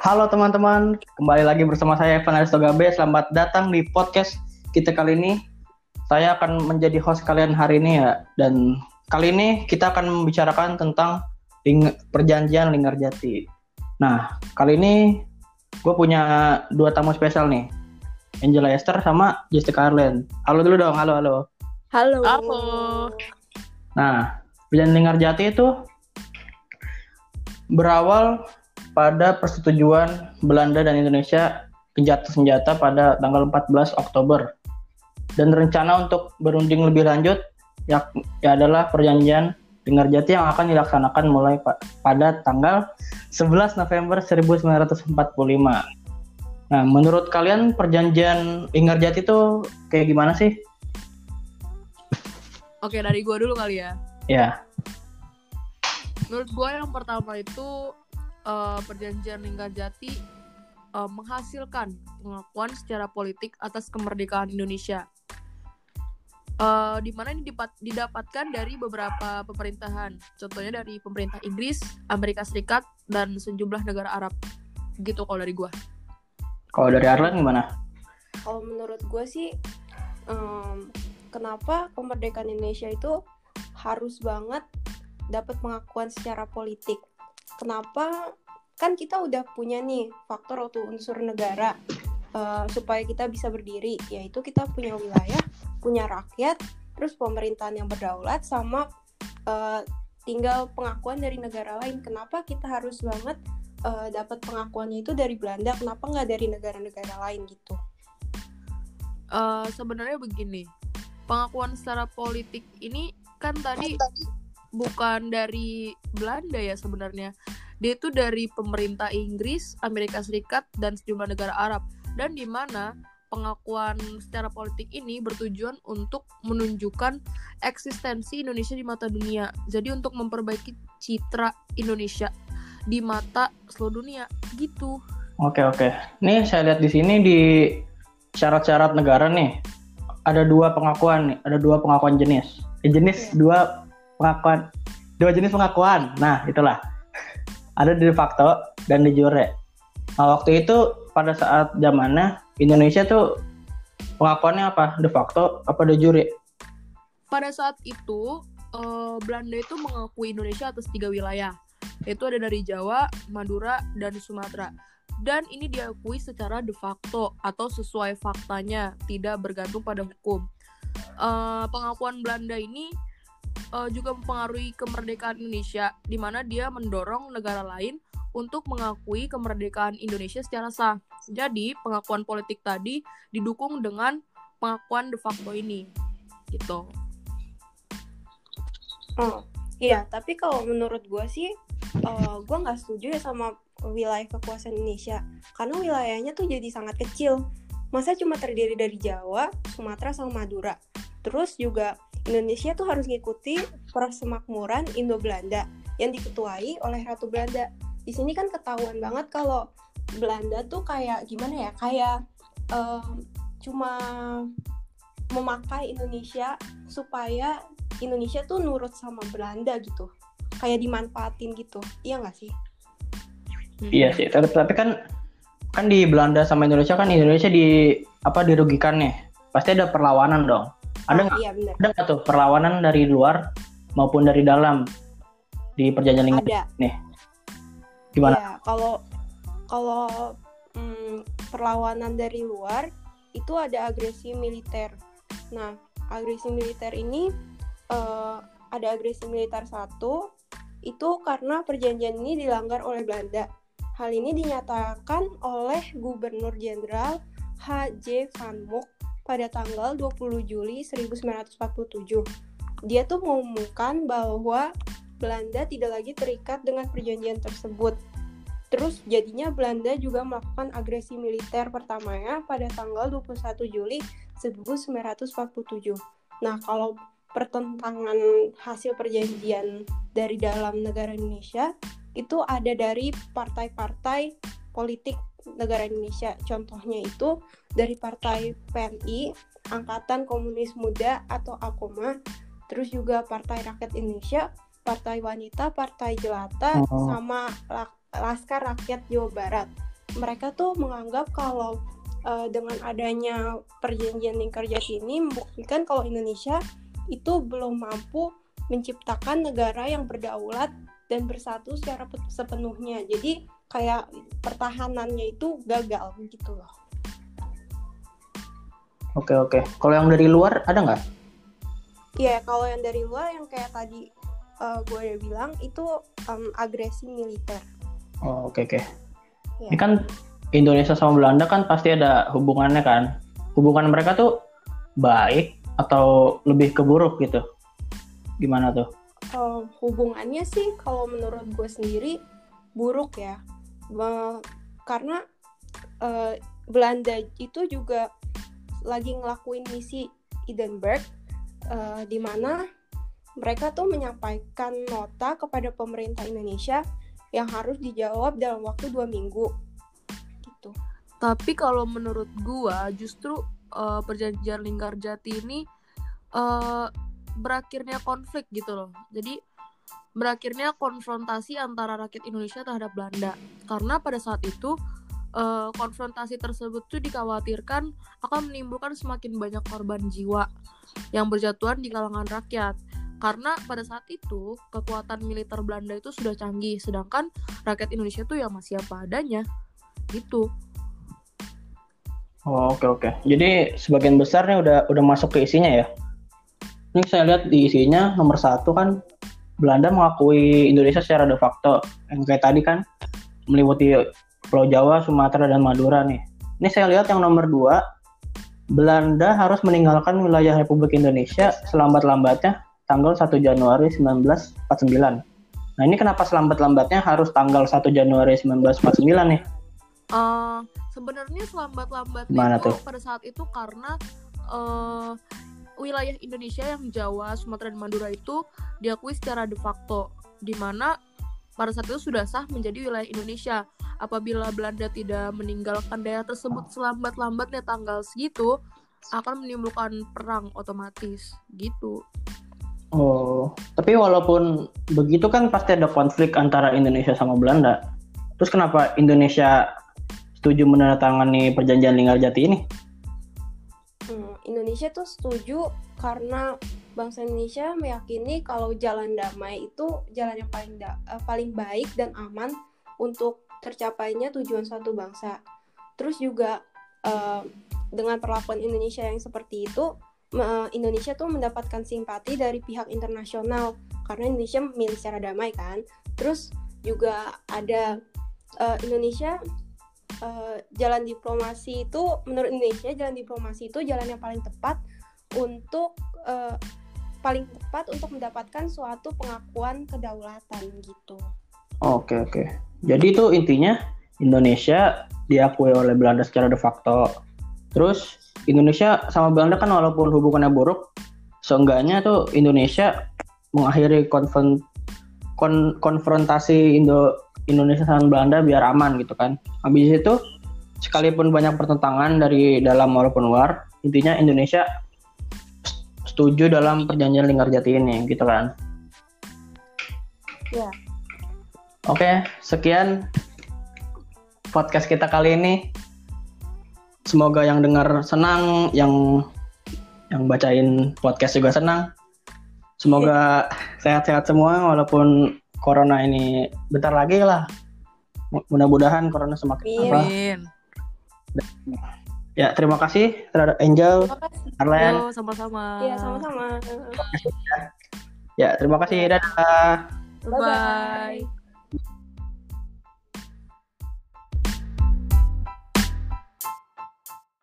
Halo teman-teman, kembali lagi bersama saya Evan Aristo Gabe. Selamat datang di podcast kita kali ini. Saya akan menjadi host kalian hari ini ya. Dan kali ini kita akan membicarakan tentang ling perjanjian Linggarjati. Nah, kali ini gue punya dua tamu spesial nih. Angela Esther sama Jessica Arlen. Halo dulu dong, halo halo. Halo. Halo. Nah, perjanjian Linggarjati itu berawal pada persetujuan Belanda dan Indonesia kejatuh senjata pada tanggal 14 Oktober. Dan rencana untuk berunding lebih lanjut ya, ya adalah perjanjian Linggarjati yang akan dilaksanakan mulai pa pada tanggal 11 November 1945. Nah, menurut kalian perjanjian Linggarjati itu kayak gimana sih? Oke, dari gua dulu kali ya. Ya. Menurut gua yang pertama itu uh, perjanjian Linggarjati uh, menghasilkan pengakuan secara politik atas kemerdekaan Indonesia. Uh, di mana ini dipat, didapatkan dari beberapa pemerintahan, contohnya dari pemerintah Inggris, Amerika Serikat, dan sejumlah negara Arab. Gitu kalau dari gua. Kalau dari Arlen gimana? Kalau menurut gue sih, um, kenapa kemerdekaan Indonesia itu harus banget dapat pengakuan secara politik? Kenapa? Kan kita udah punya nih faktor atau unsur negara uh, supaya kita bisa berdiri, yaitu kita punya wilayah, punya rakyat, terus pemerintahan yang berdaulat, sama uh, tinggal pengakuan dari negara lain. Kenapa kita harus banget uh, dapat pengakuannya itu dari Belanda? Kenapa nggak dari negara-negara lain gitu? Uh, Sebenarnya begini, pengakuan secara politik ini kan tadi bukan dari Belanda ya sebenarnya. Dia itu dari pemerintah Inggris, Amerika Serikat, dan sejumlah negara Arab. Dan di mana pengakuan secara politik ini bertujuan untuk menunjukkan eksistensi Indonesia di mata dunia. Jadi untuk memperbaiki citra Indonesia di mata seluruh dunia gitu. Oke oke. Nih saya lihat di sini di syarat-syarat negara nih ada dua pengakuan nih, ada dua pengakuan jenis. Eh, jenis yeah. dua pengakuan, dua jenis pengakuan. Nah itulah ada de facto dan de jure. Nah waktu itu pada saat zamannya Indonesia tuh pengakuannya apa? De facto apa de jure? Pada saat itu uh, Belanda itu mengakui Indonesia atas tiga wilayah, yaitu ada dari Jawa, Madura, dan Sumatera. Dan ini diakui secara de facto atau sesuai faktanya, tidak bergantung pada hukum. Uh, pengakuan Belanda ini uh, juga mempengaruhi kemerdekaan Indonesia, di mana dia mendorong negara lain untuk mengakui kemerdekaan Indonesia secara sah. Jadi, pengakuan politik tadi didukung dengan pengakuan de facto ini. Gitu. Oh, iya, tapi kalau menurut gue sih, uh, gue nggak setuju ya sama wilayah kekuasaan Indonesia. Karena wilayahnya tuh jadi sangat kecil. Masa cuma terdiri dari Jawa, Sumatera, sama Madura. Terus juga Indonesia tuh harus ngikuti persemakmuran Indo-Belanda yang diketuai oleh Ratu Belanda. Di sini kan ketahuan banget kalau Belanda tuh kayak gimana ya, kayak um, cuma memakai Indonesia supaya Indonesia tuh nurut sama Belanda gitu, kayak dimanfaatin gitu, iya nggak sih? Iya sih, tapi, tapi kan kan di Belanda sama Indonesia kan Indonesia di apa dirugikan nih, pasti ada perlawanan dong. Ada nggak? Oh, iya, ada nggak tuh perlawanan dari luar maupun dari dalam di perjanjian lingkungan? Ada. Nih, gimana? Iya, kalau kalau hmm, perlawanan dari luar itu ada agresi militer. Nah, agresi militer ini uh, ada agresi militer satu itu karena perjanjian ini dilanggar oleh Belanda. Hal ini dinyatakan oleh Gubernur Jenderal H.J. Van Mook pada tanggal 20 Juli 1947. Dia tuh mengumumkan bahwa Belanda tidak lagi terikat dengan perjanjian tersebut. Terus jadinya Belanda juga melakukan agresi militer pertamanya pada tanggal 21 Juli 1947. Nah, kalau pertentangan hasil perjanjian dari dalam negara Indonesia itu ada dari partai-partai politik negara Indonesia. Contohnya itu dari Partai PNI, Angkatan Komunis Muda atau AKOMA, terus juga Partai Rakyat Indonesia, Partai Wanita, Partai Jelata, oh. sama Laskar Rakyat Jawa Barat. mereka tuh menganggap kalau uh, dengan adanya perjanjian Lingkarjati ini membuktikan kalau Indonesia itu belum mampu menciptakan negara yang berdaulat dan bersatu secara sepenuhnya. Jadi kayak pertahanannya itu gagal gitu loh. Oke oke. Kalau yang dari luar ada nggak? Iya, kalau yang dari luar yang kayak tadi uh, gue udah bilang itu um, agresi militer. Oh oke okay, oke. Okay. Ya. Ini kan Indonesia sama Belanda kan pasti ada hubungannya kan. Hubungan mereka tuh baik atau lebih ke buruk gitu? Gimana tuh? Uh, hubungannya sih kalau menurut gue sendiri buruk ya. Karena uh, Belanda itu juga lagi ngelakuin misi Edinburgh uh, di mana mereka tuh menyampaikan nota kepada pemerintah Indonesia yang harus dijawab dalam waktu dua minggu gitu. Tapi kalau menurut gua justru uh, perjanjian Linggarjati ini uh, berakhirnya konflik gitu loh. Jadi berakhirnya konfrontasi antara rakyat Indonesia terhadap Belanda karena pada saat itu uh, konfrontasi tersebut tuh dikhawatirkan akan menimbulkan semakin banyak korban jiwa yang berjatuhan di kalangan rakyat. Karena pada saat itu kekuatan militer Belanda itu sudah canggih, sedangkan rakyat Indonesia tuh ya masih apa adanya, gitu. Oh, oke oke. Jadi sebagian besarnya udah udah masuk ke isinya ya. Ini saya lihat di isinya nomor satu kan Belanda mengakui Indonesia secara de facto. Yang kayak tadi kan meliputi Pulau Jawa, Sumatera, dan Madura nih. Ini saya lihat yang nomor dua, Belanda harus meninggalkan wilayah Republik Indonesia selambat-lambatnya tanggal 1 Januari 1949. Nah ini kenapa selambat-lambatnya harus tanggal 1 Januari 1949 nih? Uh, sebenarnya selambat-lambatnya itu tuh? pada saat itu karena uh, wilayah Indonesia yang Jawa, Sumatera, dan Madura itu diakui secara de facto, di mana pada saat itu sudah sah menjadi wilayah Indonesia apabila Belanda tidak meninggalkan daerah tersebut selambat-lambatnya tanggal segitu akan menimbulkan perang otomatis gitu. Oh, tapi walaupun begitu kan pasti ada konflik antara Indonesia sama Belanda. Terus kenapa Indonesia setuju menandatangani perjanjian Linggarjati ini? Indonesia tuh setuju karena bangsa Indonesia meyakini kalau jalan damai itu jalan yang paling da uh, paling baik dan aman untuk tercapainya tujuan satu bangsa. Terus juga uh, dengan perlakuan Indonesia yang seperti itu, uh, Indonesia tuh mendapatkan simpati dari pihak internasional karena Indonesia memilih secara damai kan. Terus juga ada uh, Indonesia uh, jalan diplomasi itu menurut Indonesia jalan diplomasi itu jalan yang paling tepat untuk uh, paling tepat untuk mendapatkan suatu pengakuan kedaulatan gitu. Oke oke. Jadi itu intinya Indonesia diakui oleh Belanda secara de facto. Terus Indonesia sama Belanda kan walaupun hubungannya buruk, seenggaknya tuh Indonesia mengakhiri konfront kon konfrontasi Indo Indonesia sama Belanda biar aman gitu kan. Habis itu sekalipun banyak pertentangan dari dalam maupun luar, intinya Indonesia setuju dalam perjanjian Linggarjati ini gitu kan. Ya. Oke, sekian podcast kita kali ini. Semoga yang dengar senang, yang yang bacain podcast juga senang. Semoga sehat-sehat semua walaupun corona ini bentar lagi lah. Mudah-mudahan corona semakin apa. Ya, terima kasih terhadap Angel, Arlen. sama-sama. Iya, sama-sama. Ya, terima kasih. Dadah. Bye. -bye.